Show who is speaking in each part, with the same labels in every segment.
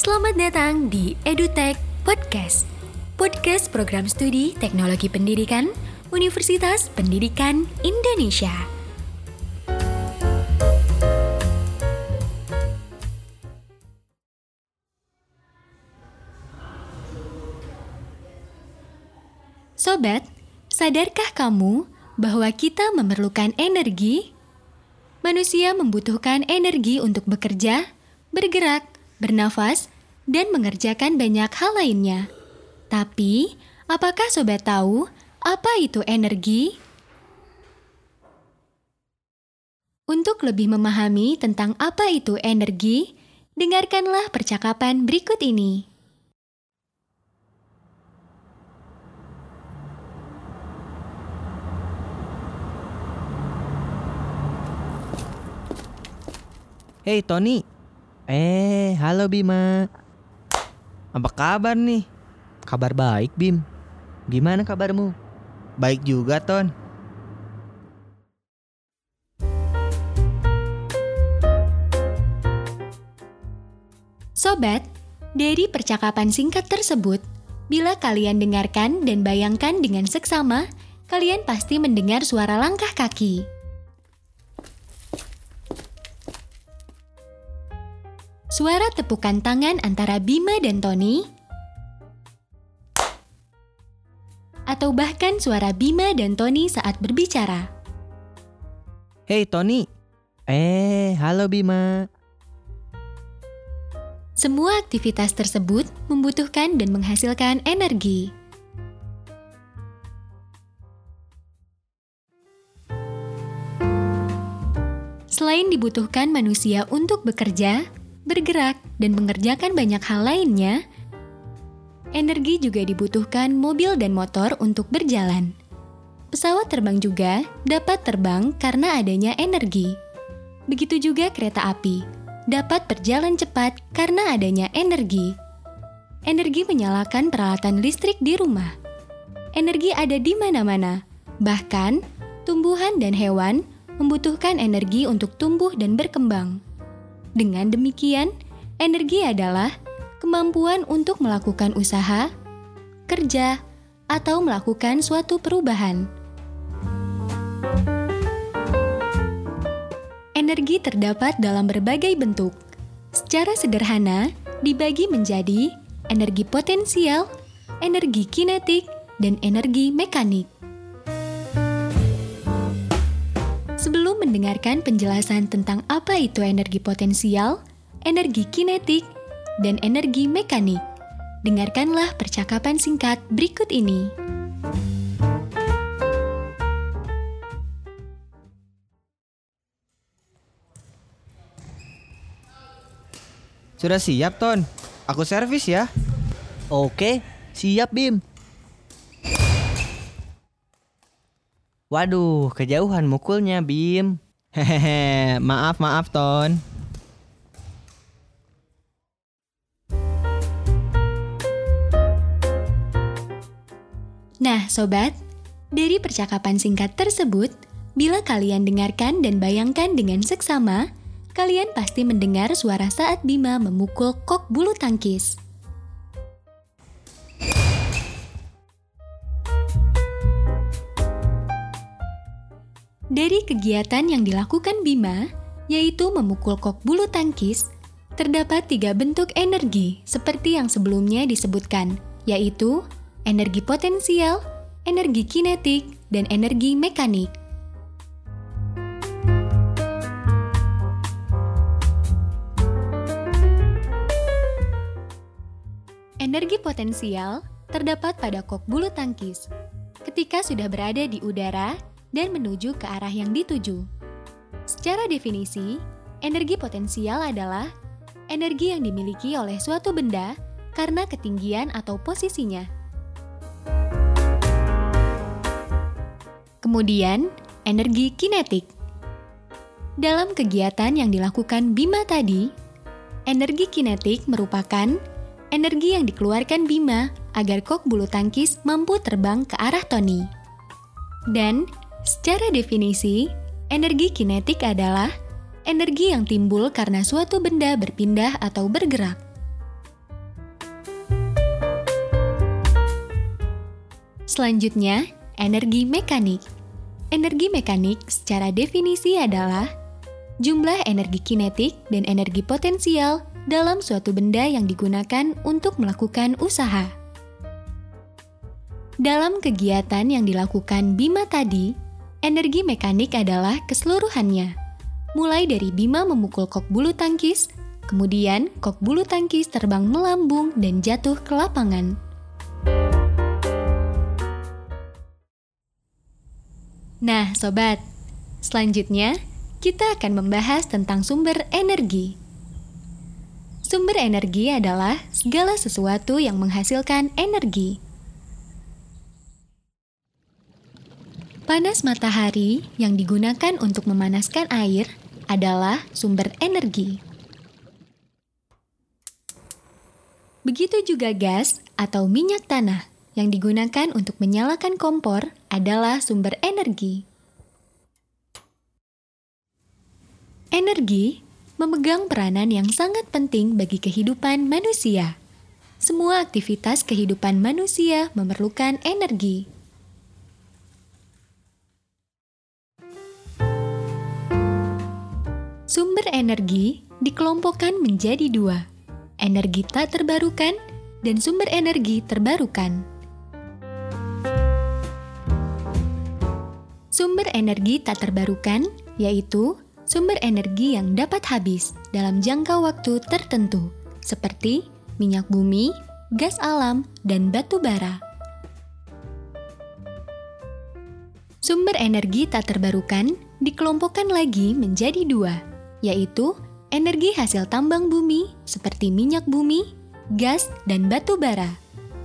Speaker 1: Selamat datang di EduTech Podcast. Podcast program studi Teknologi Pendidikan Universitas Pendidikan Indonesia. Sobat, sadarkah kamu bahwa kita memerlukan energi? Manusia membutuhkan energi untuk bekerja, bergerak, bernafas, dan mengerjakan banyak hal lainnya. Tapi, apakah sobat tahu apa itu energi? Untuk lebih memahami tentang apa itu energi, dengarkanlah percakapan berikut ini.
Speaker 2: Hei Tony. Eh, halo Bima. Apa kabar nih?
Speaker 3: Kabar baik, Bim.
Speaker 2: Gimana kabarmu? Baik juga, Ton.
Speaker 1: Sobat, dari percakapan singkat tersebut, bila kalian dengarkan dan bayangkan dengan seksama, kalian pasti mendengar suara langkah kaki. Suara tepukan tangan antara Bima dan Tony, atau bahkan suara Bima dan Tony saat berbicara.
Speaker 2: Hei Tony. Eh, halo Bima.
Speaker 1: Semua aktivitas tersebut membutuhkan dan menghasilkan energi. Selain dibutuhkan manusia untuk bekerja, bergerak, dan mengerjakan banyak hal lainnya, energi juga dibutuhkan mobil dan motor untuk berjalan. Pesawat terbang juga dapat terbang karena adanya energi. Begitu juga kereta api dapat berjalan cepat karena adanya energi. Energi menyalakan peralatan listrik di rumah. Energi ada di mana-mana, bahkan tumbuhan dan hewan membutuhkan energi untuk tumbuh dan berkembang. Dengan demikian, energi adalah kemampuan untuk melakukan usaha, kerja, atau melakukan suatu perubahan. Energi terdapat dalam berbagai bentuk. Secara sederhana, dibagi menjadi energi potensial, energi kinetik, dan energi mekanik. Sebelum mendengarkan penjelasan tentang apa itu energi potensial, energi kinetik, dan energi mekanik, dengarkanlah percakapan singkat berikut ini.
Speaker 2: Sudah siap, Ton? Aku servis ya.
Speaker 3: Oke, siap, Bim.
Speaker 2: Waduh, kejauhan mukulnya, Bim. Hehehe, maaf, maaf, Ton.
Speaker 1: Nah, sobat, dari percakapan singkat tersebut, bila kalian dengarkan dan bayangkan dengan seksama, kalian pasti mendengar suara saat Bima memukul kok bulu tangkis. Dari kegiatan yang dilakukan Bima, yaitu memukul kok bulu tangkis, terdapat tiga bentuk energi seperti yang sebelumnya disebutkan, yaitu energi potensial, energi kinetik, dan energi mekanik. Energi potensial terdapat pada kok bulu tangkis ketika sudah berada di udara dan menuju ke arah yang dituju. Secara definisi, energi potensial adalah energi yang dimiliki oleh suatu benda karena ketinggian atau posisinya. Kemudian, energi kinetik. Dalam kegiatan yang dilakukan Bima tadi, energi kinetik merupakan energi yang dikeluarkan Bima agar kok bulu tangkis mampu terbang ke arah Tony. Dan Secara definisi, energi kinetik adalah energi yang timbul karena suatu benda berpindah atau bergerak. Selanjutnya, energi mekanik. Energi mekanik secara definisi adalah jumlah energi kinetik dan energi potensial dalam suatu benda yang digunakan untuk melakukan usaha. Dalam kegiatan yang dilakukan Bima tadi, energi mekanik adalah keseluruhannya, mulai dari Bima memukul kok bulu tangkis, kemudian kok bulu tangkis terbang melambung dan jatuh ke lapangan. Nah, sobat, selanjutnya kita akan membahas tentang sumber energi. Sumber energi adalah segala sesuatu yang menghasilkan energi. Panas matahari yang digunakan untuk memanaskan air adalah sumber energi. Begitu juga gas atau minyak tanah yang digunakan untuk menyalakan kompor adalah sumber energi. Energi memegang peranan yang sangat penting bagi kehidupan manusia. Semua aktivitas kehidupan manusia memerlukan energi. Sumber energi dikelompokkan menjadi dua, energi tak terbarukan dan sumber energi terbarukan. Sumber energi tak terbarukan yaitu sumber energi yang dapat habis dalam jangka waktu tertentu, seperti minyak bumi, gas alam, dan batu bara. Sumber energi tak terbarukan dikelompokkan lagi menjadi dua, yaitu energi hasil tambang bumi seperti minyak bumi, gas, dan batu bara,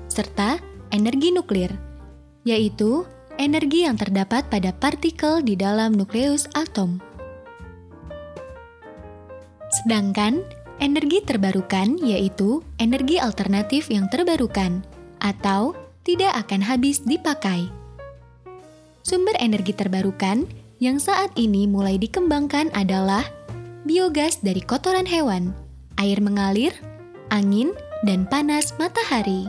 Speaker 1: serta energi nuklir, yaitu energi yang terdapat pada partikel di dalam nukleus atom. Sedangkan energi terbarukan yaitu energi alternatif yang terbarukan atau tidak akan habis dipakai. Sumber energi terbarukan yang saat ini mulai dikembangkan adalah biogas dari kotoran hewan, air mengalir, angin, dan panas matahari.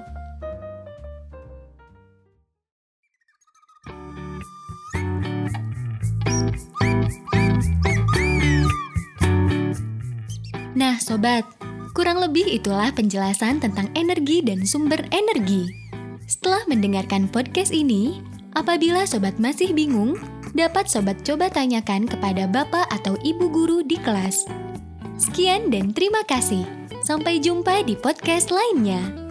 Speaker 1: Nah, sobat, kurang lebih itulah penjelasan tentang energi dan sumber energi. Setelah mendengarkan podcast ini, apabila sobat masih bingung, dapat sobat coba tanyakan kepada bapak atau ibu guru di kelas. Sekian dan terima kasih. Sampai jumpa di podcast lainnya.